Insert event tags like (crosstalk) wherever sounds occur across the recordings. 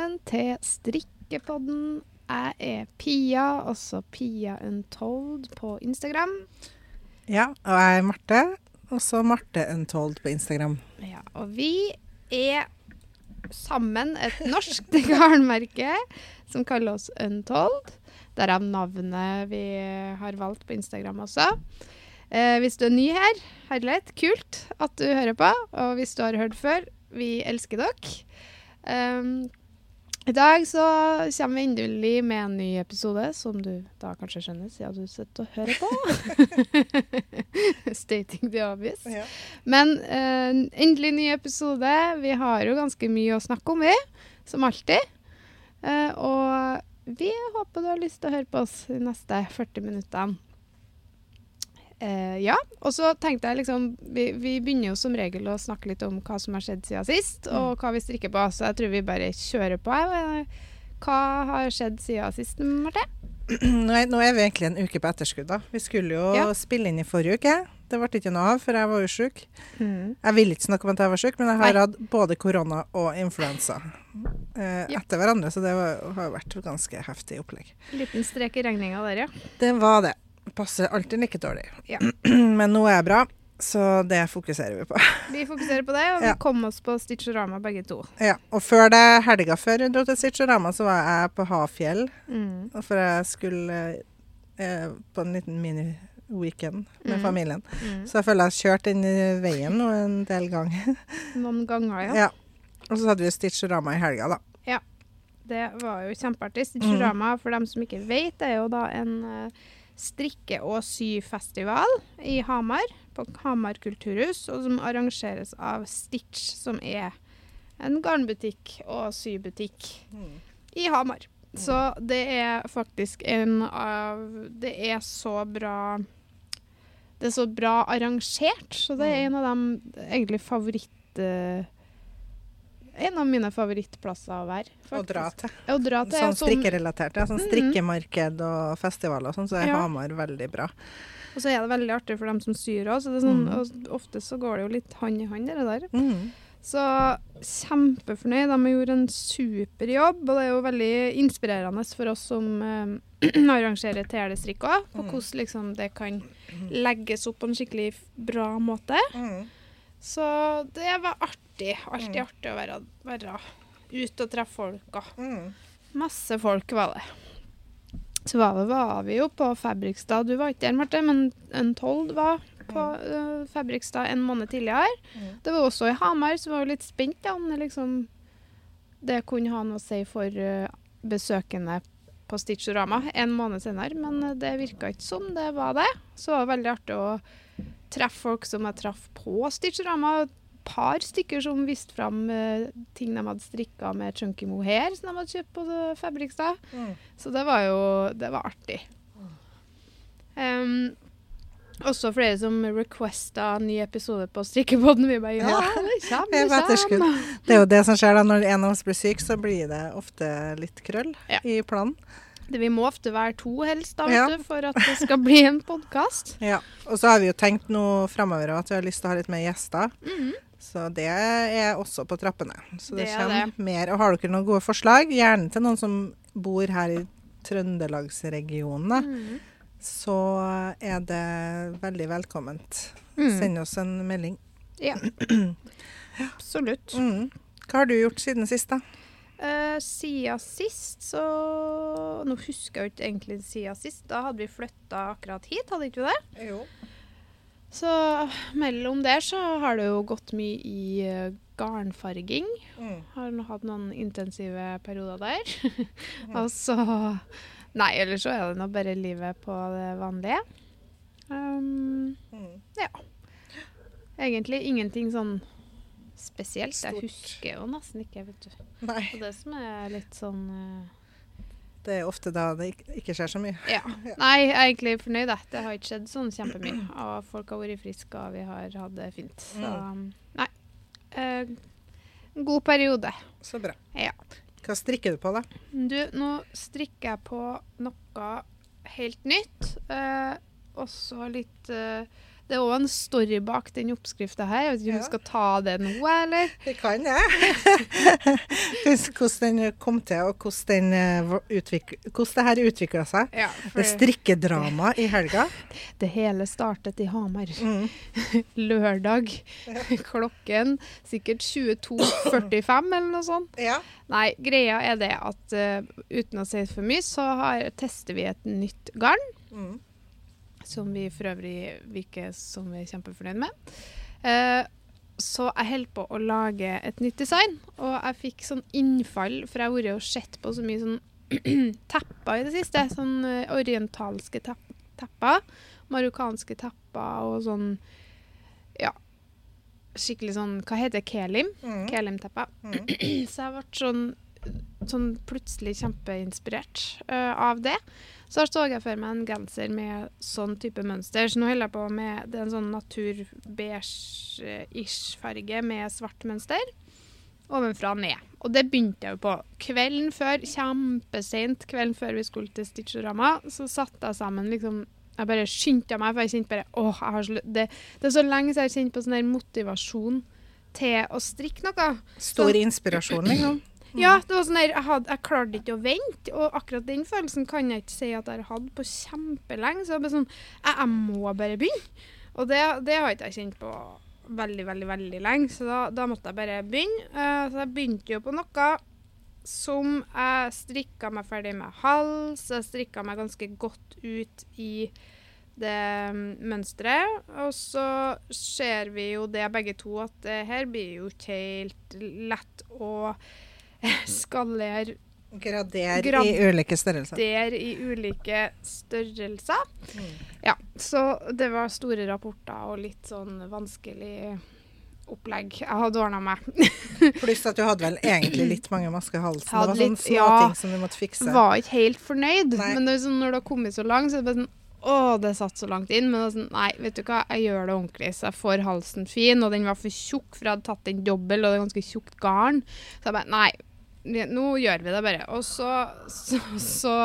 velkommen til Strikkepodden. Jeg er Pia, også Pia Untold på Instagram. Ja, og jeg er Marte, også Marte Untold på Instagram. Ja, og vi er sammen et norsk (laughs) garnmerke som kaller oss Untold. Derav navnet vi har valgt på Instagram også. Eh, hvis du er ny her, herlighet, kult at du hører på. Og hvis du har hørt før, vi elsker dere. Um, I dag så kommer vi endelig med en ny episode, som du da kanskje skjønner siden du sitter og hører på. (laughs) Stating the obvious. Ja. Men eh, endelig ny episode. Vi har jo ganske mye å snakke om, vi. Som alltid. Eh, og vi håper du har lyst til å høre på oss de neste 40 minuttene. Eh, ja, og så tenkte jeg liksom vi, vi begynner jo som regel å snakke litt om hva som har skjedd siden sist, og hva vi strikker på, så jeg tror vi bare kjører på. Hva har skjedd siden sist, Marte? (clears throat) Nå er, nå er vi egentlig en uke på etterskudd. da. Vi skulle jo Ja. spille inn i forrige uke. Det ble ikke noe av, for jeg var jo sjuk. Mm. Jeg vil ikke snakke om at jeg var sjuk, men jeg har Nei. hatt både korona og influensa eh, Ja. etter hverandre, så det var, har vært ganske heftig opplegg. Liten strek i regninga der, ja. Det var det. Passer alltid like dårlig. Ja. (clears throat) Men nå er jeg bra, så det fokuserer vi på. (laughs) Vi fokuserer på det, og vi Ja. kom oss på Stitchorama begge to. Ja, og før det, helga før hun dro til Stitchorama, så var jeg på Hafjell. Mm. For jeg skulle eh, på en liten mini-weekend med mm. familien. Mm. Så jeg føler jeg har kjørt den veien nå en del ganger. (laughs) Noen ganger, ja. Ja. Og så hadde vi Stitchorama i helga, da. Ja. Det var jo kjempeartig. Stitchorama, for dem som ikke vet, er jo da en eh, strikke- og syfestival i Hamar, på Hamar kulturhus, og som arrangeres av Stitch, som er en garnbutikk og sybutikk i Hamar. Så det er faktisk en av Det er så bra Det er så bra arrangert, så det er en av de egentlig favoritt... en av mine favorittplasser å være. Å dra til. Å dra til. Sånn ja, sånn- strikkerelatert. Ja, sånn Mhm. strikkemarked og festivaler og sånn, så er Ja. Hamar veldig bra. Og så er det veldig artig for dem som syr òg. Så det sånn, mm. og ofte så går det jo litt hånd i hånd, det der. Mm. Så kjempefornøyd. De har gjort en super jobb, og det er jo veldig inspirerende for oss som eh, (clears throat) arrangerer TL-strikk òg, på Mhm. hvordan liksom det kan legges opp på en skikkelig bra måte. Mhm. Så det var artig. Alltid Mm. artig å være, være ute og treffe folk. Og Mhm. masse folk var det. Så var, det, var vi jo på Fabrikstad. Du var ikke der, Marte, men en tolv var på uh, Fabrikstad en måned tidligere. Mm. Det var også i Hamar, så vi var jo litt spent da, om det liksom det kunne ha noe å si for uh, besøkende på Stitchorama en måned senere, men det virka ikke som det var det. Så det var veldig artig å treffe folk som jeg traff på Stitcherama. Et par stykker som viste fram uh, ting de hadde strikka med chunky mohair som de hadde kjøpt på Fabrikstad. Mm. Så det var jo Det var artig. Um, også flere som requesta ny episode på Strikkepodden. Vi bare ja, det er kommer, det kommer. Det er jo det som skjer da når en av oss blir syk, så blir det ofte litt krøll Ja. i planen. Det, vi må ofte være to helst da, Ja. du, for at det skal bli en podkast. (laughs) Ja. Og så har vi jo tenkt nå framover at vi har lyst til å ha litt mer gjester. Mhm. Så det er også på trappene. Så det, Det er kommer det. mer. Og har dere noen gode forslag, gjerne til noen som bor her i Trøndelagsregionen, da, -hmm. så er det veldig velkomment. Mm. Send oss en melding. (clears throat) Ja. Absolutt. Mm. Hva har du gjort siden sist, da? Uh, siden sist så Nå husker jeg ikke egentlig siden sist. Da hadde vi flytta akkurat hit, hadde ikke vi det? Jo. Så mellom der så har det jo gått mye i eh, garnfarging. Mm. Har nå hatt noen intensive perioder der. (laughs) Og så Nei, ellers så er det nå bare livet på det vanlige. Um, Mm. egentlig ingenting sånn spesielt. Jeg husker jo nesten ikke, vet du. Nei, Og det som er litt sånn uh... det er ofte da det ikke- skjer så mye. (laughs) Ja. Nei, jeg er egentlig fornøyd. Det har ikke skjedd sånn kjempemye. Og folk har vært friske, og vi har hatt det fint. Så Mm. nei. Uh, god periode. Så bra. Ja. Hva strikker du på, da? Du, nå strikker jeg på noe helt nytt. Uh, også litt eh, Det er òg en story bak den oppskrifta her. Jeg vet ikke om Ja. vi skal ta det nå, eller? (laughs) Det kan jeg. (laughs) hvordan den kom til, og hvordan, eh, utvikl- hvordan det her utvikla seg. Ja, Det strikkedramaet i helga. (laughs) det hele startet i Hamar. Mm. Lørdag klokken sikkert 22.45 eller noe sånt. Ja. Nei, greia er det at uh, uten å si for mye, så har, tester vi et nytt garn. Mm. Som vi for øvrig virker som vi er kjempefornøyd med. Eh, så jeg holder på å lage et nytt design, og jeg fikk sånn innfall, for jeg har vært og sett på så mye sånn (clears throat) tepper i det siste. Sånn eh, orientalske tepper, marokkanske tepper og sånn Ja, skikkelig sånn Hva heter det? Kelim? Mm. Kelimtepper. Mm. (clears throat) Så jeg ble sånn, sånn plutselig kjempeinspirert uh, av det. Så så jeg for meg en genser med sånn type mønster. Så nå holder jeg på med det er en sånn naturbeige-ish farge med svart mønster. Ovenfra og ned. Og det begynte jeg jo på kvelden før. Kjempeseint kvelden før vi skulle til Stitchorama. Så satte jeg sammen liksom Jeg bare skyndte meg, for jeg kjente bare åh, jeg har så det, det er så lenge siden jeg har kjent på sånn der motivasjon til å strikke noe. Stor inspirasjon, liksom. Ja, det var sånn der, jeg, hadde, jeg klarte ikke å vente, og akkurat den følelsen kan jeg ikke si at jeg har hatt på kjempelenge. Så jeg sånn, jeg, jeg må bare begynne. Og det, det har ikke jeg kjent på veldig, veldig, veldig lenge, så da, da måtte jeg bare begynne. Uh, så jeg begynte jo på noe som jeg strikka meg ferdig med hals, jeg strikka meg ganske godt ut i det mm, mønsteret. Og så ser vi jo det begge to, at det her blir jo ikke helt lett å skallere Grader Grad- i ulike størrelser. der i ulike størrelser. Mm. Ja, så det var store rapporter og litt sånn vanskelig opplegg jeg hadde ordna meg. (laughs) Pluss at du hadde vel egentlig litt mange masker i halsen. Det var sånne litt, små ja. som du måtte fikse. Var ikke helt fornøyd, Nei. men det sånn, når det har kommet så langt, så er det bare sånn å, det satt så langt inn. Men sånn, nei, vet du hva, jeg gjør det ordentlig. Så jeg får halsen fin, og den var for tjukk, for jeg hadde tatt den dobbel, og det er ganske tjukt garn. Så jeg bare, nei, nå gjør vi det bare. Og så, så, så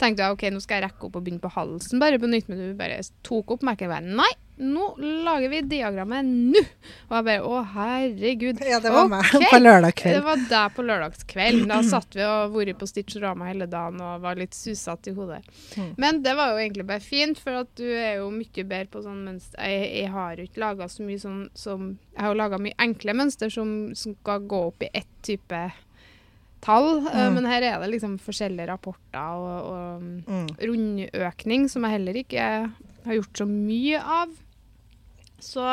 tenkte jeg, ok, nå skal jeg rekke opp og begynne på halsen bare på nytt, men du bare tok opp bare, nei, nå lager vi diagrammet nå. Og jeg bare, å herregud. Ja, det var meg på lørdag kveld. Det var deg på lørdagskveld. Da satt vi og vært på Stitchorama hele dagen og var litt susete i hodet. Mm. Men det var jo egentlig bare fint, for at du er jo mye bedre på sånn mønster. Jeg, jeg har jo ikke laga så mye sånn som Jeg har jo laga mye enkle mønster som, som skal gå opp i ett type tall, eh, Mm. men her er det liksom forskjellige rapporter og, og Mm. rundøkning, som jeg heller ikke har gjort så mye av. Så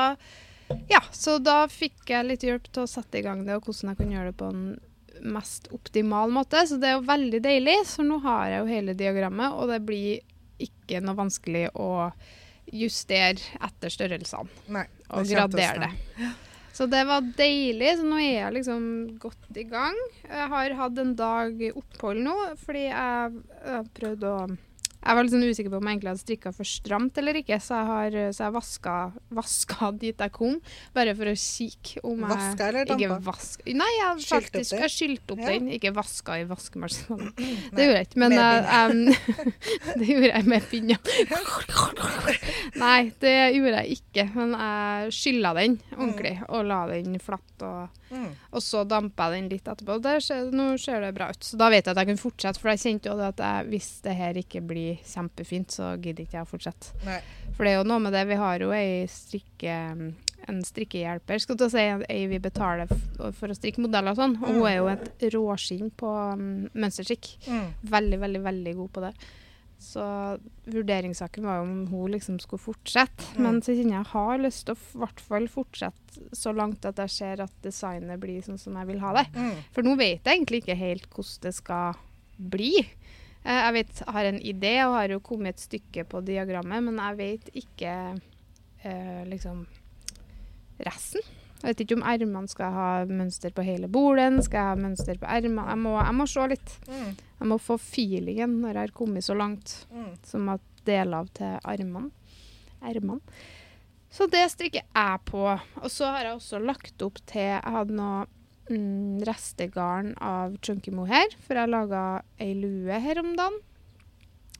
ja, så da fikk jeg litt hjelp til å sette i gang det, og hvordan jeg kunne gjøre det på en mest optimal måte. Så det er jo veldig deilig, så nå har jeg jo hele diagrammet, og det blir ikke noe vanskelig å justere etter størrelsene Nei, og gradere det. Så det var deilig. Så nå er jeg liksom godt i gang. Jeg har hatt en dag opphold nå, fordi jeg, jeg prøvde å Jeg var litt sånn usikker på om jeg egentlig hadde strikka for stramt eller ikke, så jeg har så jeg vaska, vaska dit jeg kom, bare for å kikke om jeg Vaska eller dampa? vask... Nei, jeg har faktisk den? jeg skylte opp Ja. den. Ikke vaska i vaskemaskinen. (clears throat) Det gjorde jeg ikke, men jeg, em, (laughs) det gjorde jeg med pinner. (laughs) Nei, det gjorde jeg ikke, men jeg skylla den ordentlig og la den flatt. Og, Mm. og så dampa jeg den litt etterpå. og ser, nå ser det bra ut. Så da vet jeg at jeg kan fortsette, for jeg kjente jo at jeg, hvis det her ikke blir kjempefint, så gidder ikke jeg å fortsette. Nei. For det er jo noe med det, vi har jo ei strikke, en strikkehjelper, skal du si, ei vi betaler for å strikke modeller og sånn, og hun er jo et råskinn på um, mønsterstrikk. Mm. Veldig, veldig, veldig god på det. Så vurderingssaken var jo om hun liksom skulle fortsette. Mm. Men så kjenner jeg har lyst til å hvert fall fortsette så langt at jeg ser at designet blir sånn som jeg vil ha det. Mm. For nå vet jeg egentlig ikke helt hvordan det skal bli. Eh, Jeg vet, har en idé og har jo kommet et stykke på diagrammet, men jeg vet ikke eh, liksom resten. Jeg vet ikke om ermene skal ha mønster på hele bolen, skal jeg ha mønster på ermene. Jeg jeg må se litt. Mm. Jeg må få feelingen når jeg har kommet så langt Mm. som at dele av til armene. Ermene. Så det strikker jeg på. Og så har jeg også lagt opp til Jeg hadde noe mm, restegarn av Chunky Mohair, for jeg laga ei lue her om dagen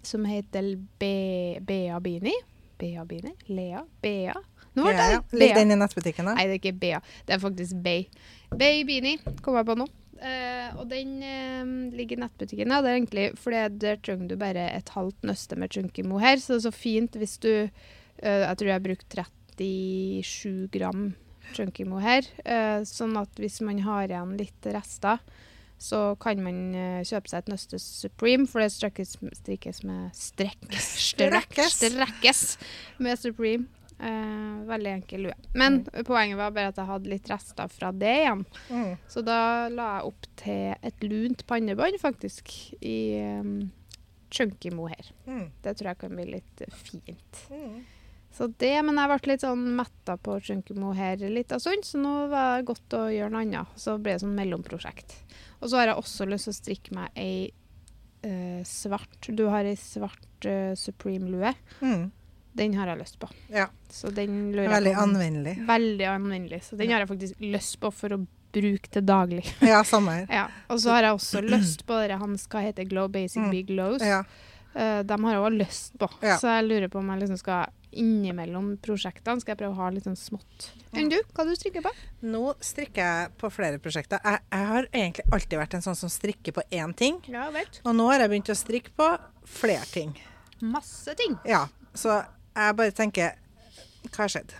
som heter Be Bea Bini. Bea Bini? Lea? Bea? Nå ble Ja, det Ligger den i nettbutikken, da? Nei, det er ikke Bea. Det er faktisk Bay. Bay Beanie kom jeg på nå. Uh, og den uh, ligger i nettbutikken. Ja, det er egentlig fordi der trenger du bare et halvt nøste med chunky mohair. Så det er så fint hvis du uh, Jeg tror jeg har brukt 37 gram chunky mohair. Eh, sånn at hvis man har igjen litt rester, så kan man kjøpe seg et nøste Supreme, for det strekkes, strikkes med. Strekk, Strekkes. strekkes med Supreme. Eh, veldig enkel lue. Men poenget var bare at jeg hadde litt rester fra det igjen. Mm. Så da la jeg opp til et lunt pannebånd, faktisk, i um, chunky mohair. Mm. Det tror jeg kan bli litt fint. Mm. Så det, Men jeg ble litt sånn metta på chunky mohair litt av sånn, så nå var det godt å gjøre noe annet. Så ble det sånn mellomprosjekt. Og så har jeg også lyst til å strikke meg ei eh, svart Du har ei svart eh, Supreme-lue. Mm. Den har jeg lyst på. Ja. Så den lurer Veldig på anvendelig. Veldig anvendelig. Så den har jeg faktisk lyst på for å bruke til daglig. (laughs) Ja, samme her. Ja. Og så har jeg også lyst på dere hans hva heter Glow Basic Mm. Big Glows. Ja. Uh, de har jeg også lyst på. Ja. Så jeg lurer på om jeg liksom skal innimellom prosjektene skal jeg prøve å ha litt sånn smått. Enn du? Hva du strikker på? Nå strikker jeg på flere prosjekter. Jeg, jeg har egentlig alltid vært en sånn som strikker på én ting. Ja, vet. Og nå har jeg begynt å strikke på flere ting. Masse ting. Ja, så jeg bare tenker Hva har skjedd?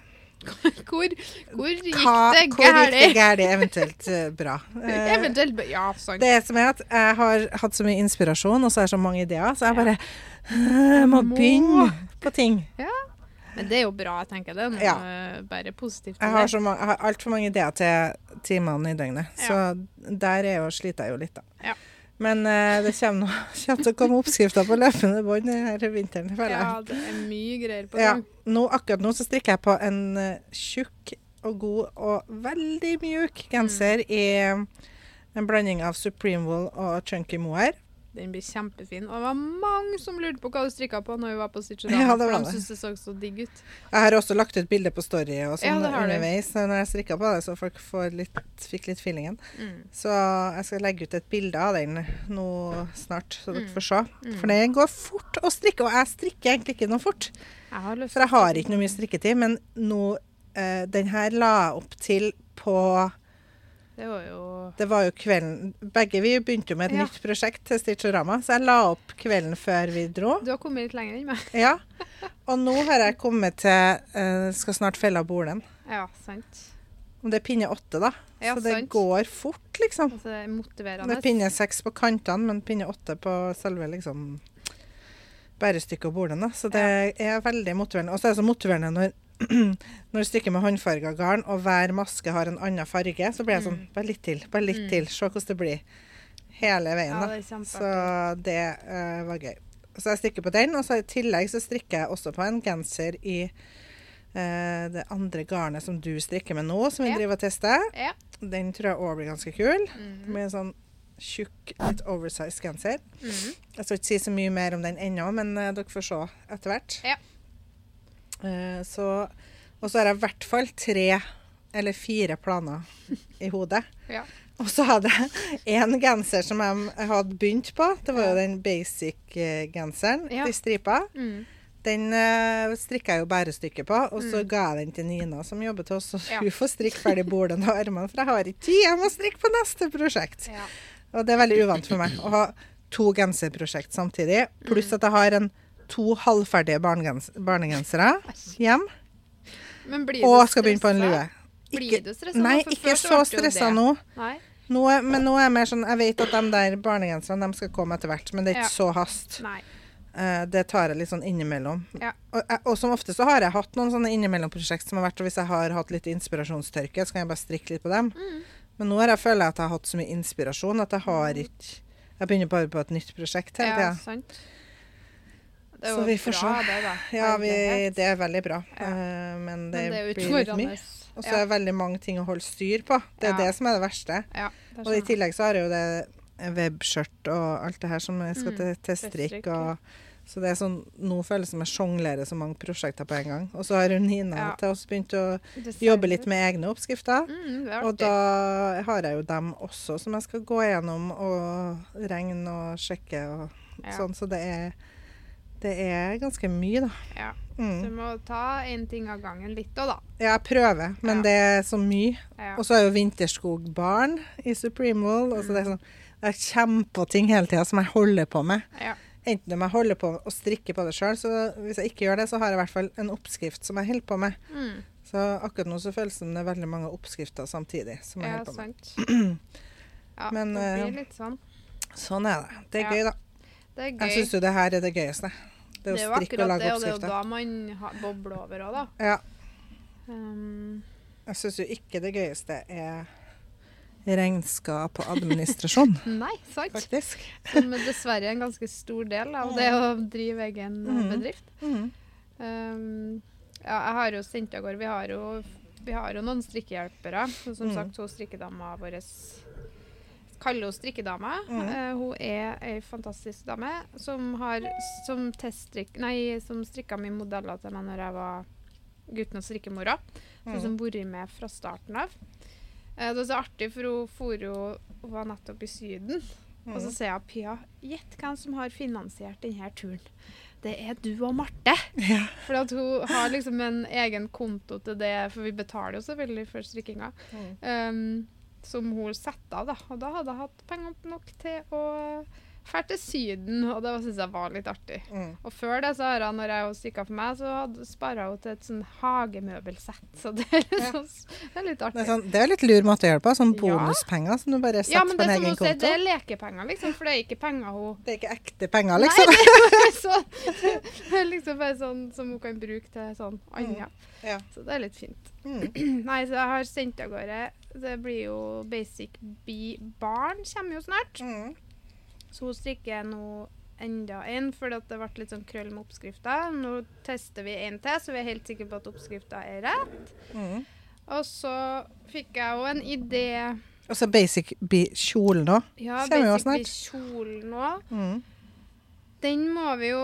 (laughs) Hvor, hvor gikk det hvor gikk det gærent? eventuelt eh, bra? (laughs) Eventuelt Ja, sant. Det som er at jeg har hatt så mye inspirasjon, og så har jeg så mange ideer, så jeg bare Jeg må begynne på ting. Ja. Men det er jo bra, jeg tenker det. er Ja. eh, bare positivt. Jeg har, det. så mange, jeg har altfor mange ideer til timene i døgnet, så der er jo, sliter jeg jo litt, da. Ja. Men eh, det kommer, (laughs) kommer til å komme oppskrifter på løpende bånd denne vinteren, føler jeg. Ja, det er mye greier på Ja, nå, akkurat nå så strikker jeg på en eh, tjukk og god og veldig mjuk genser i eh, en blanding av Supreme Wool og Chunky Mohair. Den blir kjempefin. Og det var mange som lurte på hva du strikka på når vi var på Stitch (laughs) Ja, for de det. syntes det så så digg ut. Jeg har også lagt ut bilder på Story og sånn ja, underveis eh, når jeg strikka på det, så folk får litt, fikk litt feelingen. Mm. Så jeg skal legge ut et bilde av den nå snart, så dere Mm. får se. Mm. For det går fort å strikke, og jeg strikker egentlig ikke noe fort. Jeg For jeg har ikke noe mye strikketid, men nå eh, Den her la jeg opp til på Det var jo Det var jo kvelden Begge vi begynte jo med et Ja. nytt prosjekt til Stitchorama, så jeg la opp kvelden før vi dro. Du har kommet litt lenger enn meg. Ja. Og nå har jeg kommet til uh, Skal snart felle av bolen. Ja, sant. Og det er pinne åtte, da. Ja, så det sant. går fort, liksom. Altså, det er motiverende. Det er pinne seks på kantene, men pinne åtte på selve liksom bærestykket og bolen. Da. Så det er veldig motiverende. Og så er det så motiverende når (clears throat) når du strikker med håndfarga garn, og hver maske har en annen farge, så blir jeg sånn Mm. Bare litt til, bare litt Mm. til. Se hvordan det blir. Hele veien, Ja, det Så det uh, var gøy. Så jeg strikker på den, og så i tillegg så strikker jeg også på en genser i uh, det andre garnet som du strikker med nå, som vi Ja. driver og tester. Ja. Den tror jeg òg blir ganske kul. Mhm. Med en sånn tjukk, litt oversized genser. Mhm. Jeg skal ikke si så mye mer om den ennå, men uh, dere får se etter hvert. Ja. Eh, så, og så har jeg i hvert fall tre eller fire planer i hodet. (laughs) Ja. Og så hadde jeg en genser som jeg hadde begynt på. Det var jo den basic-genseren Ja. i stripa. Mm. Den uh, strikka jeg jo bærestykket på, og så Mm. ga jeg den til Nina som jobber til oss. Og Ja. hun får strikke ferdig bordene og armene, for jeg har ikke tid. Jeg må strikke på neste prosjekt. Ja. Og det er veldig uvant for meg å ha to genserprosjekt samtidig. Pluss Mm. at jeg har en to halvferdige barnegens barnegensere hjem, Men blir og skal begynne på en lue. lue. Blir du stressa? Nei. For ikke så stressa nå. Nå men nå er jeg mer sånn Jeg vet at de der barnegenserne de skal komme etter hvert, men det er ikke så hast. Nei. Eh, det tar jeg litt sånn innimellom. Ja. Og, og som ofte så har jeg hatt noen sånne innimellomprosjekt som har vært og Hvis jeg har hatt litt inspirasjonstørke, så kan jeg bare strikke litt på dem. Mm. Men nå har jeg føler jeg at jeg har hatt så mye inspirasjon at jeg har ikke Jeg begynner bare på et nytt prosjekt hele Ja, tida. sant. Det er Så jo vi får bra, se. det, da. Ja, vi, det er veldig bra. Ja. Eh, men det, Men det blir litt mye. Og så Ja. er det veldig mange ting å holde styr på. Det er Ja. det som er det verste. Ja, det Og i tillegg så har jeg jo det webskjørt og alt det her som jeg skal Mm, til, til til strikk. strikk, Og, så det er sånn, nå føles det som jeg sjonglerer så mange prosjekter på en gang. Og så har hun Nina Ja. til oss begynt å jobbe litt med egne oppskrifter. Mm, Og da har jeg jo dem også som jeg skal gå gjennom og regne og sjekke og Ja. sånn. Så det er, det er ganske mye, da. Ja. Så Mm. du må ta én ting av gangen litt òg, da. Jeg prøver, men Ja. det er så mye. Ja. Og så er jo Vinterskog barn i Supreme Wall. Mm. det er sånn, jeg kommer på ting hele tida som jeg holder på med. Ja. Enten om jeg holder på å strikke på det sjøl, så hvis jeg ikke gjør det, så har jeg i hvert fall en oppskrift som jeg holder på med. Mm. Så akkurat nå så føles det som det er veldig mange oppskrifter samtidig som jeg ja, holder på med. sant. (clears throat) Ja, Men, det eh, blir litt sånn. Sånn er det. Det er Ja. gøy, da. Det er Jeg gøy. syns jo det her er det gøyeste. Det Det er jo akkurat det, og det er jo da man bobler over òg, da. Ja. Um, Jeg syns jo ikke det gøyeste er regnskap og administrasjon, (laughs) nei, sant? faktisk. Som dessverre er en ganske stor del av det å drive egen eh, Mhm. bedrift. Mm. Um, ja, jeg har jo sendt av gårde Vi har jo, vi har jo noen strikkehjelpere. Som Mm. sagt, hun strikkedama vår kaller henne strikkedame. Mm. Uh, hun er ei fantastisk dame som har som teststrikk... Nei, som strikka mye modeller til meg når jeg var gutten og strikkemora. Mm. Sånn som vært med fra starten av. Uh, det var så artig, for hun for Hun var nettopp i Syden. Og så Mhm. sier jeg Pia, gjett hvem som har finansiert denne turen. Det er du og Marte. Ja. For hun har liksom en egen konto til det, for vi betaler jo selvfølgelig for strikkinga. Mm. Um, som hun setter av, da. Og da hadde jeg hatt penger nok til å dra til Syden, og det syns jeg var litt artig. Mm. Og før det, så har hun, når jeg stikka for meg, så spara hun til et sånn hagemøbelsett. Så det er, litt Ja. det er litt Det, artig. er sånn, det er litt lur måte å gjøre på. Sånn bonuspenger som du bare setter Ja, men på en egen konto. Ja, men det er lekepenger, liksom. For det er ikke penger hun Det er ikke ekte penger, Nei, liksom. (laughs) det er bare sånn, (laughs) det er liksom bare sånn som hun kan bruke til sånn annet. Ja. Så det er litt fint. Mm. (clears throat) Nei, så jeg har sendt av gårde. Det blir jo Basic Bee Barn kommer jo snart. Mm. Så hun strikker nå enda en, at det ble litt sånn krøll med oppskrifta. Nå tester vi en til, så vi er helt sikre på at oppskrifta er rett. Mm. Og så fikk jeg jo en idé Og så basic be kjolen òg. Ja, Basic be kjolen nå. Mm. Den må vi jo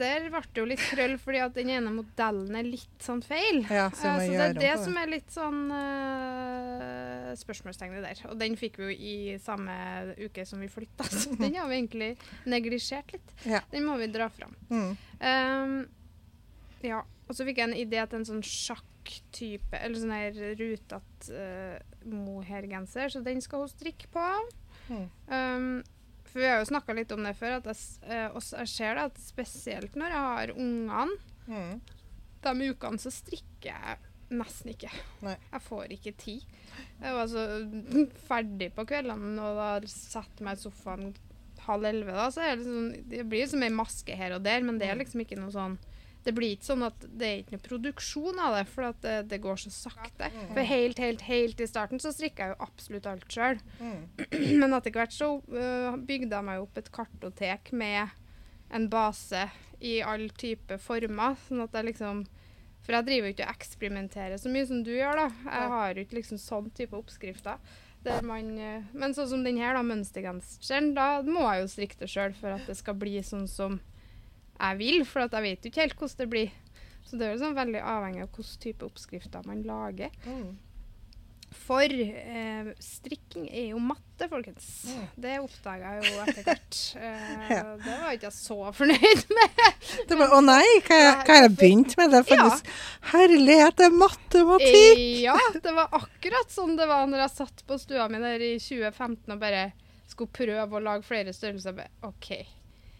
Der ble det jo litt krøll, fordi at den ene modellen er litt sånn feil. Ja, så Eh, så det er det om som er litt sånn uh, spørsmålstegnet der. Og den fikk vi jo i samme uke som vi flytta, så den har vi egentlig neglisjert litt. Ja. Den må vi dra fram. Mm. Um, ja. Og så fikk jeg en idé til en sånn sjakktype, eller sånn her rutete uh, mohairgenser, så den skal hun strikke på. Mm. Um, for vi har jo snakka litt om det før, at jeg, eh, også, jeg ser det at spesielt når jeg har ungene, Mm. de ukene så strikker jeg nesten ikke. Nei. Jeg får ikke tid. Jeg var så (laughs) ferdig på kveldene og da setter meg i sofaen halv elleve, da, så er det sånn Det blir liksom ei maske her og der, men det er liksom ikke noe sånn det blir ikke sånn at det er ikke noe produksjon av det, for det, det går så sakte. For helt, helt, helt i starten så strikka jeg jo absolutt alt sjøl. Mm. (clears throat) Men etter hvert så øh, bygde jeg meg opp et kartotek med en base i all type former. Sånn at jeg liksom For jeg driver jo ikke og eksperimenterer så mye som du gjør, da. Jeg har jo ikke liksom sånn type oppskrifter. Man, øh, men sånn som den her, da, mønstergenseren, da må jeg jo strikke det sjøl for at det skal bli sånn som jeg vil. For at jeg vet jo ikke helt hvordan det blir. Så det er jo sånn veldig avhengig av hvilken type oppskrifter man lager. Mm. For eh, strikking er jo matte, folkens. Mm. Det oppdaga jeg jo etter hvert. (laughs) Eh, Ja. Det var ikke jeg så fornøyd med. Å oh nei, hva, har jeg begynt med? Det er ja. Herlighet, det er matematikk! Eh, Ja, det var akkurat sånn det var når jeg satt på stua mi der i 2015 og bare skulle prøve å lage flere størrelser. OK,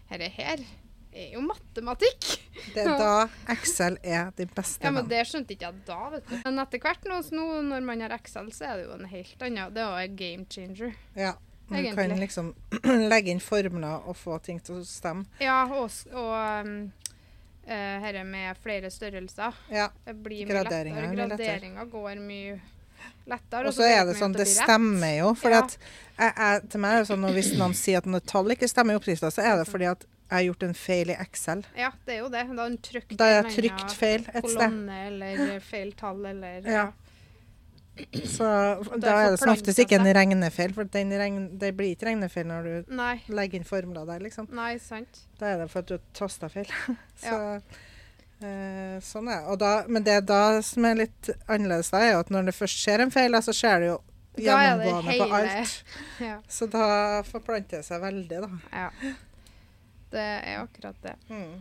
dette her er jo matematikk. Det er da Excel er din beste Ja, men det skjønte ikke jeg da, vet du. Men etter hvert nå, nå når man har Excel, så er det jo en helt annen Det er jo en game changer. Ja. Man kan liksom (clears throat) legge inn formler og få ting til å stemme. Ja, og, og um, eh, herre med flere størrelser Ja. blir mye er lettere. mye. Graderinga går mye lettere. Og så er det sånn, det stemmer jo. For Ja. at jeg, jeg, til meg er det sånn, hvis noen sier at når tall ikke stemmer i oppskrifta, så er det fordi at jeg har gjort en feil i Excel. Ja, det er jo det. Da har jeg trykt feil et sted. kolonne eller (laughs) feil tall eller Ja. Så da er det som oftest ikke en regnefeil, for regn, det blir ikke regnefeil når du Nei, legger inn formler der, liksom. nei, sant. Da er det for at du har tasta feil. (laughs) så Ja. eh, sånn er det. Men det da som er litt annerledes, da, er at når det først skjer en feil, så skjer det jo gjennomgående på alt. Ja. Så da forplanter det seg veldig, da. ja. Det er akkurat det. Mm.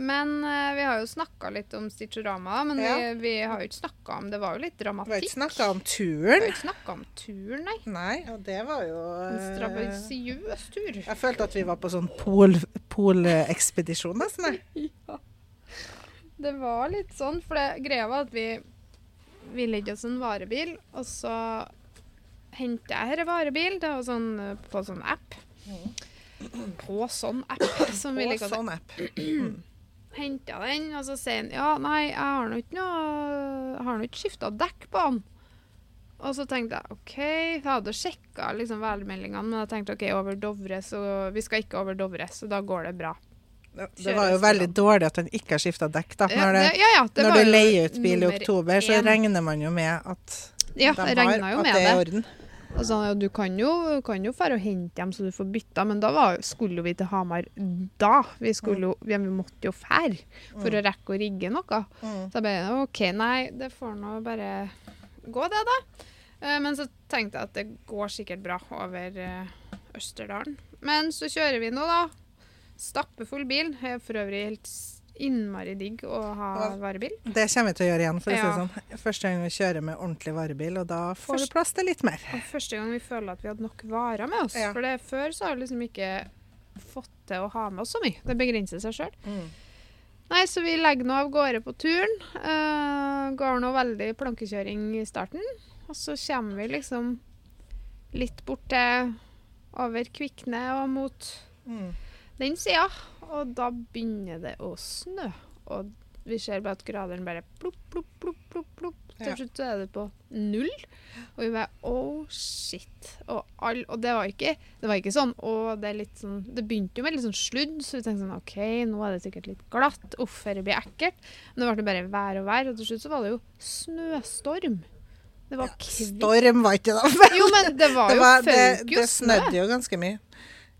Men uh, vi har jo snakka litt om Stitchorama, men Ja. vi, vi har jo ikke snakka om Det var jo litt Vi har dramatikk. ikke snakka om turen. Vi har ikke snakka om turen, nei. Nei, og det var jo En eh, strabasiøs tur. Jeg følte at vi var på sånn pol- polekspedisjon, nesten. (laughs) Ja. Det var litt sånn, for det greia var at vi vi legger oss en varebil, og så henter jeg denne varebil. Det var sånn eh, på sånn app. På sånn app, som vi liker å si. sånn app. (clears throat) Henta den, og så sier han ja, nei, jeg har nå ikke noe har nå ikke skifta dekk på han. Og så tenkte jeg OK, jeg hadde sjekka liksom værmeldingene, men jeg tenkte OK, over Dovre, så vi skal ikke over Dovre, så da går det bra. Det var jo veldig dårlig at han ikke har skifta dekk. da. Når, det, ja, ja, det når du leier ut bil i oktober, så regner man jo med at Ja, de har at med det er i orden. Og så, ja, du kan jo, kan jo fære og hente dem så du får bytta, men da var, skulle vi til Hamar da. Vi, skulle vi, måtte jo fære for å rekke å rigge noe. Mm. Så jeg bare OK, nei, det får nå bare gå, det, da. Eh, Men så tenkte jeg at det går sikkert bra over eh, Østerdalen. Men så kjører vi nå, da. Stappefull bil. Jeg er for øvrig helt innmari digg å ha varebil. Det kommer vi til å gjøre igjen, for å si det sånn. Første gang vi kjører med ordentlig varebil, og da får Først- du plass til litt mer. Og første gang vi føler at vi hadde nok varer med oss. Ja. For det, før så har vi liksom ikke fått til å ha med oss så mye. Det begrenser seg sjøl. Nei, så vi legger nå av gårde på turen. Uh, går nå veldig plankekjøring i starten. Og så kommer vi liksom litt bort til over Kvikne og mot Mm. Den sida. Og da begynner det å snø. Og vi ser bare at graderen bare plopp, plopp, plopp, plopp. plopp. Til slutt så er det på null. Og vi bare oh shit. Og, all, og det var ikke det var ikke sånn Og det sånn Det begynte jo med litt sånn sludd, så vi tenkte sånn OK, nå er det sikkert litt glatt. Uff, dette blir ekkelt. Men det ble bare vær og vær, og til slutt så var det jo snøstorm. Det var ja, Storm var ikke det. Jo, men det var Det, jo var, det, føk jo det snø. snødde jo ganske mye.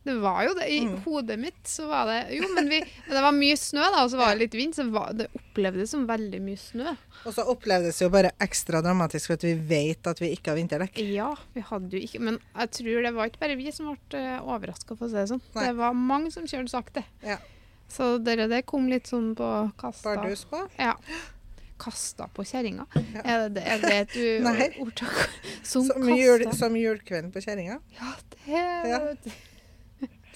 Det var jo det. I Mm. hodet mitt så var det Jo, men, vi, det var mye snø, da, og så var det litt vind, så var, det opplevdes som veldig mye snø. Og så opplevdes det jo bare ekstra dramatisk for at vi vet at vi ikke har vinterdekk. Ja, vi hadde jo ikke Men jeg tror det var ikke bare vi som ble uh, overraska, for å si det sånn. Nei. Det var mange som kjørte sakte. Ja. Så det, det kom litt sånn på kasta. Bardus på. Ja. Kasta på kjerringa. Ja. Er, det, er det et (laughs) ordtak? Som, Som, jul, som julekvelden på kjerringa. Ja, det Ja.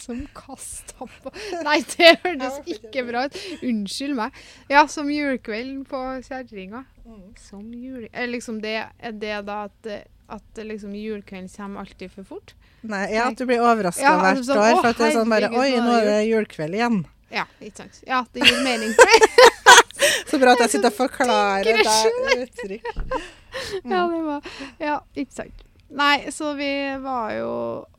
Som kasta på Nei, det hørtes ikke bra ut. Unnskyld meg. Ja, som julekvelden på kjerringa. Mm. Som jule... Er, liksom det, er det da at, at liksom julekvelden kommer alltid for fort? Nei, ja, at du blir overraska Ja, hvert sånn, år. For at det er sånn bare Oi, nå er det julekveld igjen. Ja, ikke sant. Ja, det gir mening. (laughs) Så bra at jeg sitter og forklarer deg uttrykk. (laughs) Ja, det var Ja, ikke sant. Nei, så vi var jo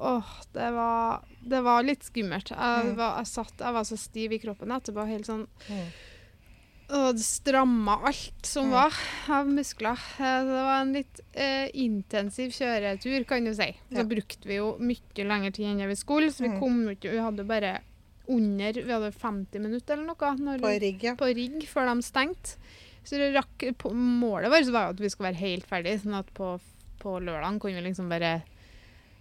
Åh, det var, det var litt skummelt. Jeg Mm. var, jeg, satt, jeg var så stiv i kroppen etterpå. Helt sånn Mm. Og det stramma alt som Mm. var av muskler. Eh, Det var en litt eh, intensiv kjøretur, kan du si. Så Ja. brukte vi jo mye lengre tid enn vi skulle, så vi Mm. kom ikke Vi hadde bare under Vi hadde 50 minutter eller noe når, På rigg, ja. på rigg før de stengte. Så det rakk, på, målet vårt var jo at vi skulle være helt ferdig, sånn at på, på lørdagen kunne vi liksom bare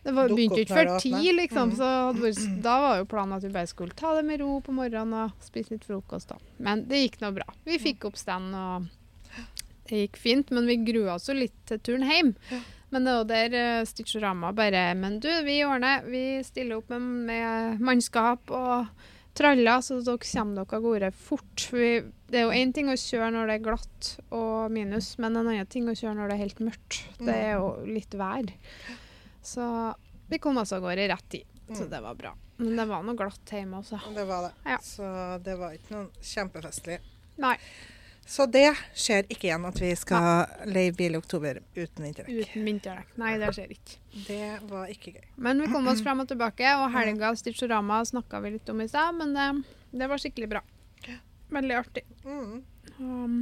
Det var, begynte jo ikke før ti, liksom. Mm. Så vært, da var jo planen at vi bare skulle ta det med ro på morgenen og spise litt frokost. da. Men det gikk nå bra. Vi fikk opp stand, og det gikk fint. Men vi grua oss jo litt til turen hjem. Men det var der uh, Stitchorama bare Men du, vi ordner. Vi stiller opp med, med mannskap og traller, så dere kommer dere av gårde fort. Vi, det er jo én ting å kjøre når det er glatt og minus, men en annen ting å kjøre når det er helt mørkt. Det er jo litt vær. Så vi kom oss av gårde i rett tid. Så Mm. det var bra. Men det var noe glatt hjemme også. Det var det. Ja. Så det var ikke noe kjempefestlig. Nei, Så det skjer ikke igjen at vi skal leie bil i oktober uten vinterdekk. uten vinterdekk. Nei, det skjer ikke. Det var ikke gøy. Men vi kom oss frem og tilbake, og helga Stitchorama snakka vi litt om i stad, men det, det var skikkelig bra. Veldig artig. Mm. Um,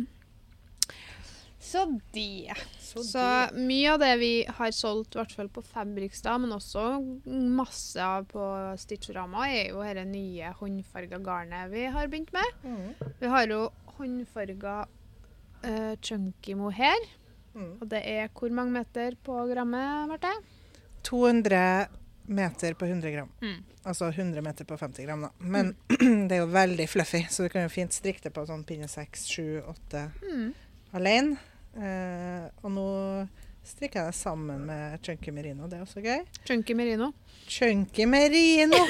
så det. Så, Så mye av det vi har solgt, i hvert fall på Fabrikstad, men også masse av på Stitchorama, er jo dette nye håndfarga garnet vi har begynt med. mm. Vi har jo håndfarga uh, chunky mohair, Mm. og det er hvor mange meter på grammet, Marte? 200 meter på 100 gram. Mm. Altså 100 meter på 50 gram, da. Men (clears throat) det er jo veldig fluffy, så du kan jo fint strikke det på sånn pinne 6, 7, 8 Mm. alene. Uh, og nå strikker jeg det sammen med chunky merino. Det er også gøy. Chunky merino. Chunky merino!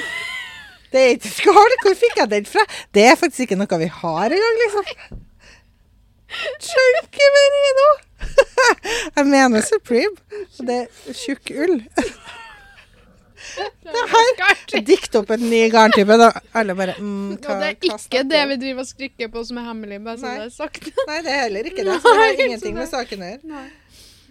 Det er ikke skål! Hvor fikk jeg den fra? Det er faktisk ikke noe vi har engang, liksom. Chunky merino! (laughs) Jeg mener Supreme. Og det er tjukk ull. Det her Dikt opp en ny garntype. Da. Alle bare mm, hva, det er ikke det vi driver og strikker på som er hemmelig, bare så det er sagt. Nei, det er heller ikke det. Så det har ingenting med saken å gjøre.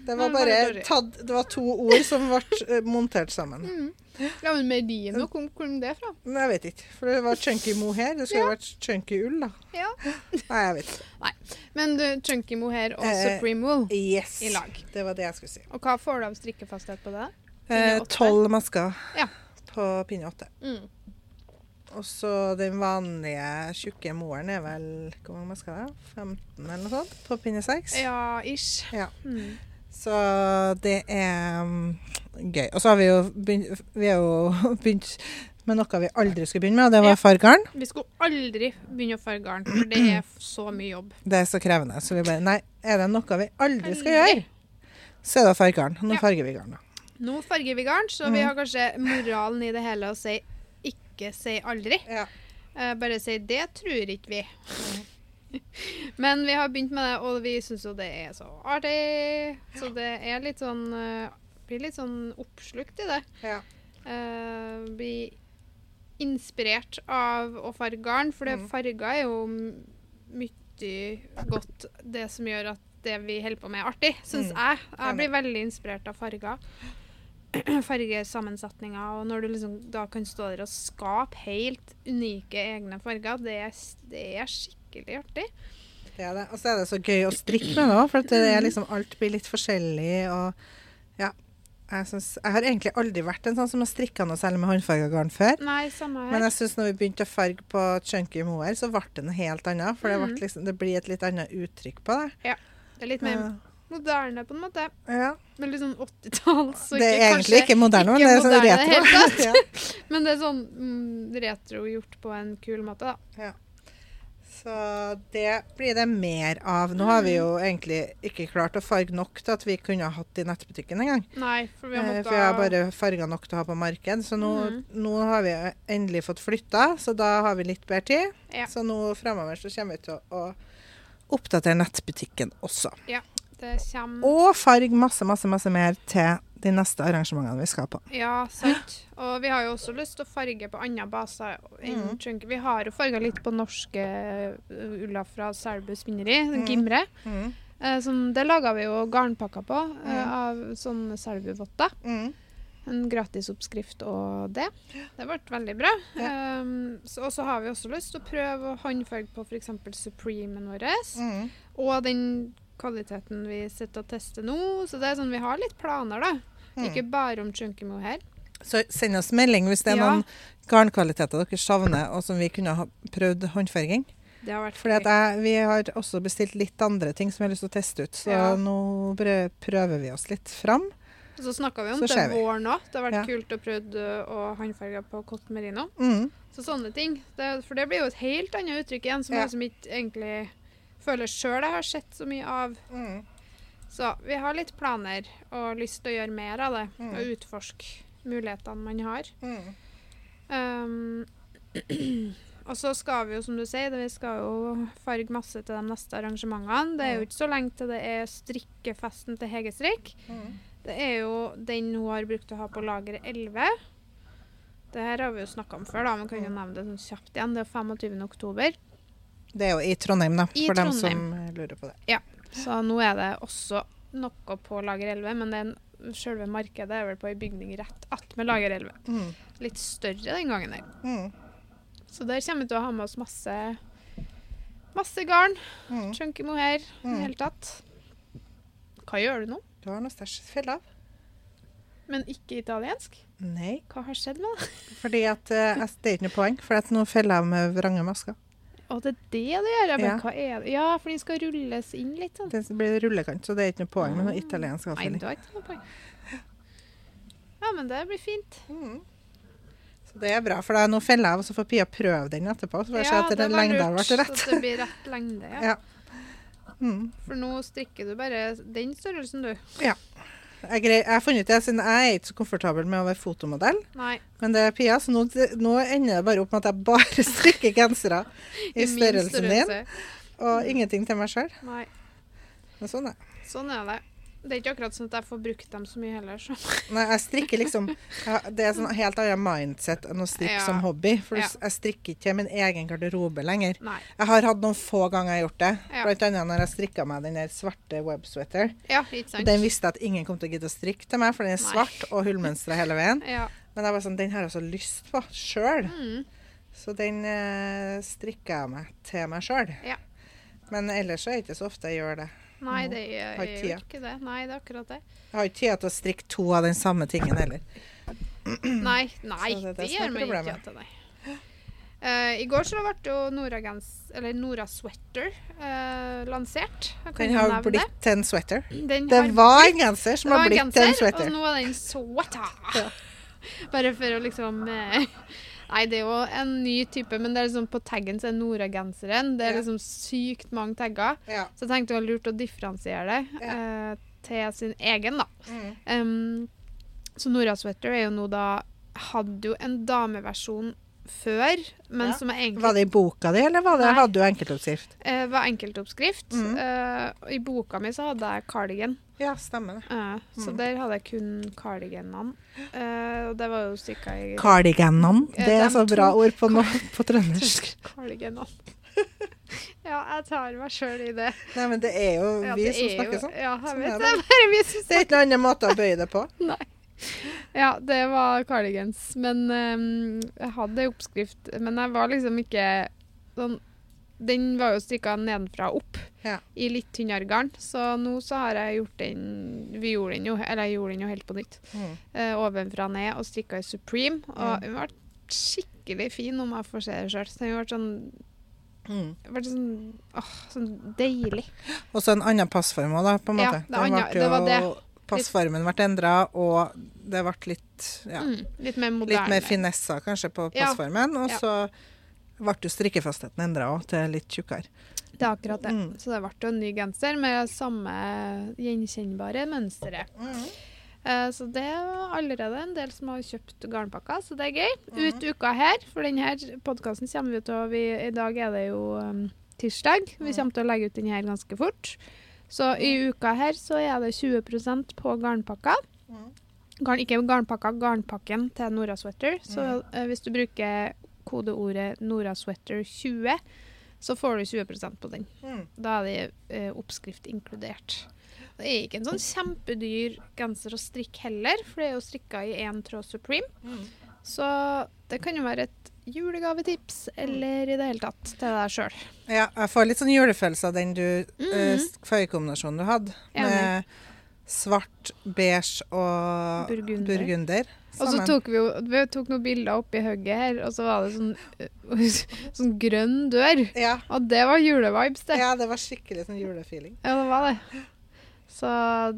Det var bare tatt, det var to ord som ble eh, montert sammen. Ja, men merino, hvor kom det fra? Jeg vet ikke. For det var chunky mohair. Det skulle ja. vært chunky ull, da. Ja. Nei, jeg vet ikke. Nei. Men du, chunky mohair og Eh, supreme wool Yes. i lag. Det var det jeg skulle si. Og hva får du av strikkefasthet på det? Eh. Tolv masker Ja. på pinne åtte. Mm. Og så den vanlige tjukke moeren er vel Hvor mange masker er det? 15 eller noe sånt på pinne seks. Ja, ish. Ja. Mm. Så det er mm, gøy. Og så har vi jo begynt, vi har jo (laughs) begynt med noe vi aldri skulle begynne med, og det var fargarn. Vi skulle aldri begynne å farge garn, for det er (clears throat) så mye jobb. Det er så krevende. Så vi bare Nei, er det noe vi aldri skal gjøre, så er det fargarn. Nå Ja. farger vi garn, da. Nå farger vi garn, så vi Mm. har kanskje moralen i det hele å si ikke si aldri. Ja. Eh, bare si det tror ikke vi. (laughs) Men vi har begynt med det, og vi syns jo det er så artig. Så det er litt sånn eh, Blir litt sånn oppslukt i det. Ja. Uh, blir inspirert av å farge garn, for det Mm. farger er jo mye godt det som gjør at det vi holder på med, er artig, syns Mm. jeg. Jeg blir veldig inspirert av farger. (clears throat) Fargesammensetninger, og når du liksom da kan stå der og skape helt unike egne farger, det det er skikkelig artig. Det er det. Og så er det så gøy å strikke med det òg, for det er liksom, alt blir litt forskjellig. og ja. Jeg, synes, jeg har egentlig aldri vært en sånn som har strikka noe særlig med håndfarga garn før. Nei, samme Men jeg synes når vi begynte å farge på chunky mohair, så ble det noe helt annet. For det, Mhm. ble liksom, det blir et litt annet uttrykk på det. Ja. Det er litt mer moderne, på en måte. Ja. Veldig sånn 80-talls. Så Det er ikke- egentlig ikke moderne, men det er sånn det retro. (laughs) ja. Men det er sånn mm, retro gjort på en kul måte, da. Så det blir det mer av. Nå har vi jo egentlig ikke klart å farge nok til at vi kunne ha hatt i nettbutikken engang. Nei, for vi har Eh, måttet For jeg har bare farga nok til å ha på marked. Så nå, Mhm. nå har vi endelig fått flytta, så da har vi litt bedre tid. Ja. Så nå fremover så kommer vi til å, å oppdatere nettbutikken også. Ja, Det kommer Og farge masse, masse, masse mer til de neste arrangementene vi skal på. Ja, sant. Og vi har jo også lyst til å farge på andre baser enn mm. Vi har jo farga litt på norske uh, ulla fra Selbu spinneri, den Mhm. Gimre. Mm. Eh, som, det laga vi jo garnpakker på eh, Mhm. av sånne Selbu-votter. Mm. En gratisoppskrift og det. Det ble veldig bra. Um, så, og så har vi også lyst til å prøve å håndfarge på f.eks. Supremen vår. Mm. Og den kvaliteten vi sitter og tester nå. Så det er sånn, vi har litt planer, da. Mm. Ikke bare om Chunkimo her. Så send oss melding hvis det er Ja. noen garnkvaliteter dere savner, og som vi kunne ha prøvd håndfarging. Det har vært Fordi jeg, vi har også bestilt litt andre ting som jeg har lyst til å teste ut, så Ja. nå prøver vi oss litt fram. Så snakka vi om det våren òg. Det har vært Ja. kult å prøve uh, å håndfarge på Cot merino. Mm. Så sånne ting. Det, for det blir jo et helt annet uttrykk igjen, som Ja. jeg som ikke egentlig føler sjøl jeg har sett så mye av. Mm. Så vi har litt planer og lyst til å gjøre mer av det. Mm. Og utforske mulighetene man har. Mm. Um, (clears throat) og så skal vi jo, som du sier, vi skal jo farge masse til de neste arrangementene. Det er jo ikke så lenge til det er strikkefesten til Hege Strikk. Mm. Det er jo den hun har brukt å ha på lager 11. Det her har vi jo snakka om før, da, men kan jo Mm. nevne det sånn kjapt igjen. Det er 25. oktober. Det er jo i Trondheim, da, I for dem Trondheim. som eh, lurer på det. Så nå er det også noe på lager 11, men selve markedet er vel på ei bygning rett attmed lager 11. Mm. Litt større den gangen der. Mm. Så der kommer vi til å ha med oss masse Masse garn. Mm. Chunky mohair i det Mm. hele tatt. Hva gjør du nå? Du har noe stæsj fella av? Men ikke italiensk? Nei, Hva har skjedd med det? fordi at uh, det er ikke noe poeng, for nå feller jeg med vrange masker. Å, det er det det gjør? Ja, men Ja. hva er det? Ja, for den skal rulles inn litt sånn. Det blir rullekant, så det er ikke noe poeng med noe italiensk Nei, det var ikke noe poeng. Ja, men det blir fint. Mm. Så det er bra, for da, nå feller jeg, og så får Pia prøve den etterpå. Så får jeg se Ja, at det den var lengda lurt, vært rett. Så det blir rett lengde, ja. (laughs) Ja. Mm. For nå strikker du bare den størrelsen, du. Jeg, jeg har funnet ut det, siden jeg er ikke så komfortabel med å være fotomodell, Nei. men det er Pia, så nå, nå ender det bare opp med at jeg bare (laughs) strikker gensere i I størrelsen din, og ingenting til meg sjøl. Men sånn er det. Sånn er det. Det er ikke akkurat sånn at jeg får brukt dem så mye heller, så. Nei, jeg strikker liksom Det er sånn (laughs) helt annet mindset enn å strikke Ja. som hobby. For Ja. jeg strikker ikke min egen garderobe lenger. Nei. Jeg har hatt noen få ganger jeg har gjort det. Ja. Blant annet når jeg strikka meg den der svarte websweater. Ja? Den visste jeg at ingen kom til å gidde å strikke til meg, for den er Nei. svart og hullmønstra hele veien. (laughs) Men jeg var sånn, den har jeg så lyst på sjøl. Mm. Så den eh, strikka jeg meg til meg sjøl. Ja. Men ellers så er det ikke så ofte jeg gjør det. Nei, det er, har er ikke det. Nei, det er akkurat det. Jeg har ikke tid til å strikke to av den samme tingen heller. (clears throat) Nei, nei, det det det gjør meg ikke problemet. til deg. Uh, I går så ble jo Nora, Gens, eller Nora Sweater uh, lansert. Den har nevne blitt en sweater. det. Den Det var en genser som det har blitt til en sweater. Og nå er den sweater. (laughs) Bare for å liksom eh, Nei, det er jo en ny type, men det er liksom på taggen så er Nora-genseren. Det er Ja. liksom sykt mange tagger. Ja. Så jeg tenkte det var lurt å differensiere det eh, til sin egen, da. Mm. Um, så Nora Sweater er jo nå da Hadde jo en dameversjon før, men Ja. som er egentlig Var det i boka di, eller var det, hadde du enkeltoppskrift? eh, var enkeltoppskrift. Mm. Eh, I boka mi så hadde jeg cardigan, Ja, stemmer det. eh, så mm. der hadde jeg kun cardiganene. Uh, og det var jo strikka i Cardiganene. Eh, Det er så bra ord på, no på trøndersk. (laughs) cardiganene. (laughs) ja, jeg tar meg sjøl i det. Nei, men det er jo Ja, vi som er snakker jo- sånn. Ja, jeg Sånn vet er det. Det (laughs) er bare vi som snakker Det er ikke noen annen måte å bøye det på. Nei. Ja, det var cardigans. Men um, jeg hadde oppskrift, men jeg var liksom ikke sånn Den var jo strikka nedenfra og opp Ja. i litt tynnere garn, så nå så har jeg gjort den Vi gjorde den jo, eller jeg gjorde den jo helt på nytt. Mm. Uh, ovenfra og ned og strikka i Supreme. Og Mm. den ble skikkelig fin, om jeg får se det sjøl. Den ble sånn, Mm. ble sånn, åh, sånn deilig. Og så en annen passform òg, da, på en Ja, måte. det andre- ble det var det. Passformen ble endra, og det ble litt ja, Mm, litt mer moderne. Litt mer finesser kanskje på Ja. passformen. Og Ja. så ble jo strikkefastheten endra òg, til litt tjukkere. Det er akkurat det. Mm. Så det ble jo en ny genser med samme gjenkjennbare mønsteret. Eh, så det er allerede en del som har kjøpt garnpakker, så det er gøy. Mhm. Ut uka her, for denne podkasten kommer vi å vi, I dag er det jo um, tirsdag. Vi Mhm. kommer til å legge ut den her ganske fort. Så i uka her så er det 20% på garnpakka. Mhm. Garn, ikke garnpakka, garnpakken til Nora Sweater. Så eh, hvis du bruker kodeordet Nora Sweater 20, så får du 20% på den. Mm. Da er det eh, oppskrift inkludert. Det er ikke en sånn kjempedyr genser å strikke heller, for det er jo strikka i én tråd Supreme. Mm. Så det kan jo være et julegavetips, eller i det hele tatt til deg sjøl. Ja, jeg får litt sånn julefølelse av den du, mm fargekombinasjonen du hadde. Med svart, beige og Burgunder. burgunder. Og så tok vi jo vi tok noen bilder oppi hugget her, og så var det sånn, (laughs) sånn grønn dør. ja, Og det var julevibes, det. ja, det var skikkelig sånn julefeeling. Ja, det var det. Så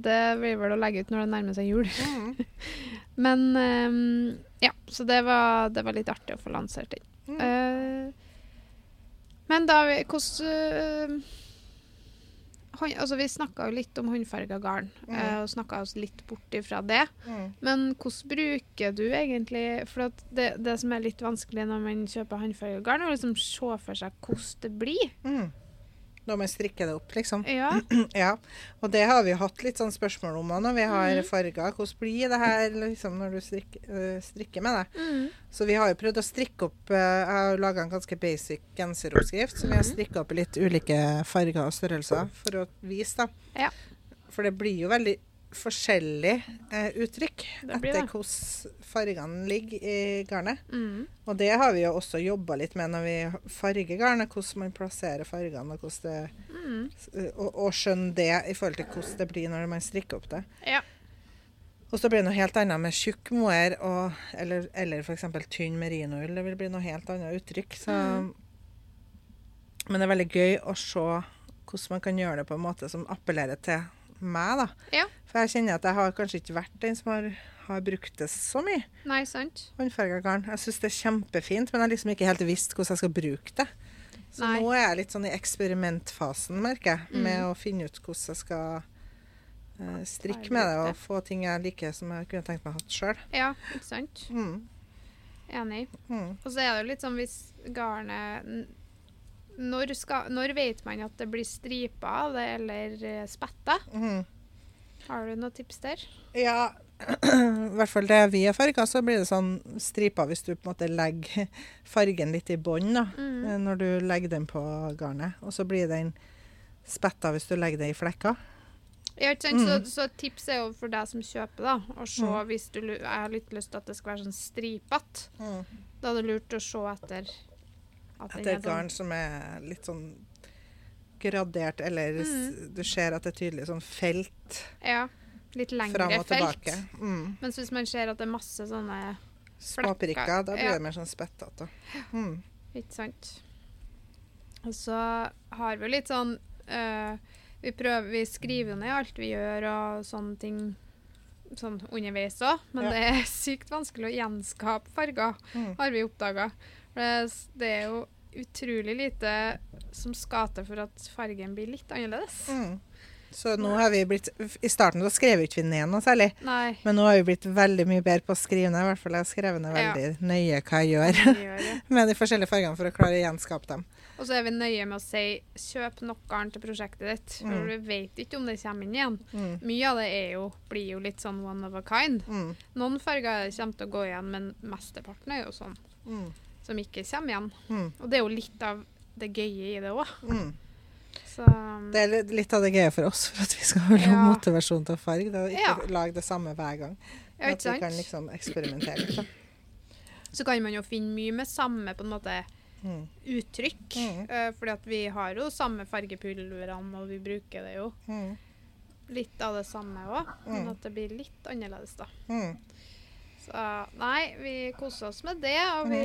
det blir vel å legge ut når det nærmer seg jul. Mm. (laughs) Men um, ja, så det var, det var litt artig å få lansert den. Mm. Uh, men da vi Hvordan eh, hånd- Altså, vi snakka jo litt om håndfarga garn, Mm. eh, og snakka oss litt bort ifra det. Mm. Men hvordan bruker du egentlig For at det, det som er litt vanskelig når man kjøper håndfarga garn, er å liksom se for seg hvordan det blir. Mm. Når man strikker det opp, liksom. Ja. (clears throat) Ja, og det har vi hatt litt sånn spørsmål om når vi har mm. farger. Hvordan blir det her liksom, når du strikker, øh, strikker med det? Mm. Så vi har jo prøvd å strikke opp øh, Jeg har laga en ganske basic genseroppskrift, så vi har strikka opp i litt ulike farger og størrelser for å vise, da. Ja. For det blir jo veldig forskjellig eh, uttrykk etter hvordan fargene ligger i garnet. Mm. Og det har vi jo også jobba litt med når vi farger garnet, hvordan man plasserer fargene, og det Mm. og, og skjønne det i forhold til hvordan det blir når man strikker opp det. Ja. Og så blir det noe helt annet med tjukk moer og, eller, eller f.eks. tynn merinoull. Det vil bli noe helt annet uttrykk. Så, Mm. Men det er veldig gøy å se hvordan man kan gjøre det på en måte som appellerer til meg. da. Ja. For jeg kjenner at jeg har kanskje ikke vært den som har, har brukt det så mye. Nei, sant? Håndfarga garn. Jeg syns det er kjempefint, men jeg har liksom ikke helt visst hvordan jeg skal bruke det. Så Nei. nå er jeg litt sånn i eksperimentfasen, merker jeg, med Mm. å finne ut hvordan jeg skal uh, strikke med det og få ting jeg liker som jeg kunne tenkt meg å ha sjøl. Ja, ikke sant? Mm. Enig. Mm. Og så er det jo litt sånn hvis garnet når, skal, når vet man at det blir striper av det, eller eh, spetta? Mm. Har du noen tips der? Ja, (clears throat) i hvert fall det vi har farga, så blir det sånn striper hvis du på en måte legger fargen litt i bånn Mm. eh, når du legger den på garnet. Og så blir den spetta hvis du legger det i flekker. Ikke sant? Mm. Så, så tips er jo for deg som kjøper, da, å se Mm. hvis du Jeg har litt lyst til at det skal være sånn stripete. Da er det lurt å se etter at Etter er et garn som er litt sånn gradert, eller Mm. du ser at det er tydelig sånn felt Ja. Litt lengre fram og felt. tilbake. Mm. Mens hvis man ser at det er masse sånne Småprikker. Da blir Ja. det mer sånn spettete. Mm. Ikke sant. Og så har vi jo litt sånn eh, vi, prøver, vi skriver jo ned alt vi gjør og sånne ting sånn underveis òg, men Ja. det er sykt vanskelig å gjenskape farger, Mm. har vi oppdaga. Det, det er jo utrolig lite som skal til for at fargen blir litt annerledes. Mm. Så nå har vi blitt I starten så skrev ikke vi ned noe særlig. Nei. Men nå har vi blitt veldig mye bedre på å skrive ned. I hvert fall jeg har skrevet ned Ja. veldig nøye hva jeg gjør gjør (laughs) med de forskjellige fargene for å klare å gjenskape dem. Og så er vi nøye med å si kjøp nok garn til prosjektet ditt, for Mm. du vet ikke om det kommer inn igjen. Mm. Mye av det er jo, blir jo litt sånn one of a kind. Mm. Noen farger kommer til å gå igjen, men mesteparten er jo sånn Mm. Som ikke kommer igjen. Mm. Og det er jo litt av det gøye i det òg. Mm. Så Det er litt- av det gøye for oss, for at vi skal ha Ja. motivasjon til å farge. Da. ikke Ja. lage det samme hver gang. ja, at vi kan liksom eksperimentere litt. Da. Så kan man jo finne mye med samme på en måte Mm. uttrykk. Mm. Uh, fordi at vi har jo samme fargepulverne, og vi bruker det jo Mm. litt av det samme òg, men Mm. at det blir litt annerledes, da. Mm. Så nei, vi koser oss med det, og vi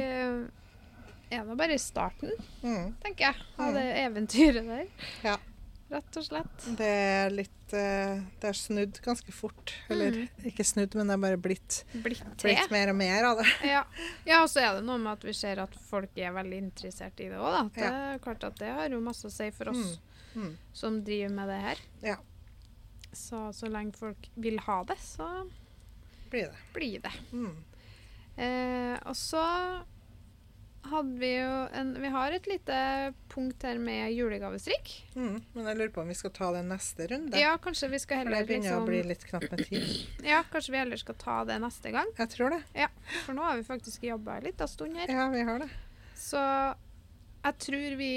er nå bare i starten, Mm. tenker jeg, av Mm. det eventyret der. Ja. Rett og slett. Det er litt eh, Det er snudd ganske fort. Eller Mm. ikke snudd, men det er bare blitt, Blitt blitt mer og mer av det. (laughs) Ja. ja, og så er det noe med at vi ser at folk er veldig interessert i det òg, da. Det er klart at det har jo masse å si for oss Mm. som driver med det her. Ja. Så så lenge folk vil ha det, så Blir det. blir det. Mm. Eh, og så hadde vi jo en Vi har et lite punkt her med julegavestrikk. Mm. Men jeg lurer på om vi skal ta det neste runde. Ja, kanskje vi skal heller For det begynner begynner å liksom bli litt knapt med tid. (clears throat) Ja, kanskje vi heller skal ta det neste gang. Jeg tror det. Ja, For nå har vi faktisk jobba en av stund her. Ja, vi har det. Så jeg tror vi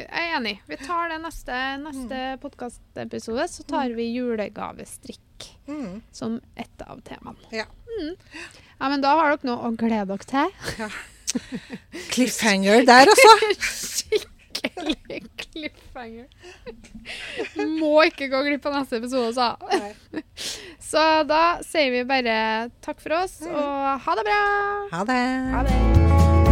Jeg er enig. Vi tar det neste, neste Mm. podkastepisode. Så tar vi julegavestrikk Mm. som ett av temaene. Ja. Mm. ja, men da har dere noe å glede dere til. (laughs) Cliffhanger der, altså! (laughs) Skikkelig cliffhanger. Må ikke gå glipp av neste episode, sa (laughs) Så da sier vi bare takk for oss, og ha det bra! Ha det. Ha det.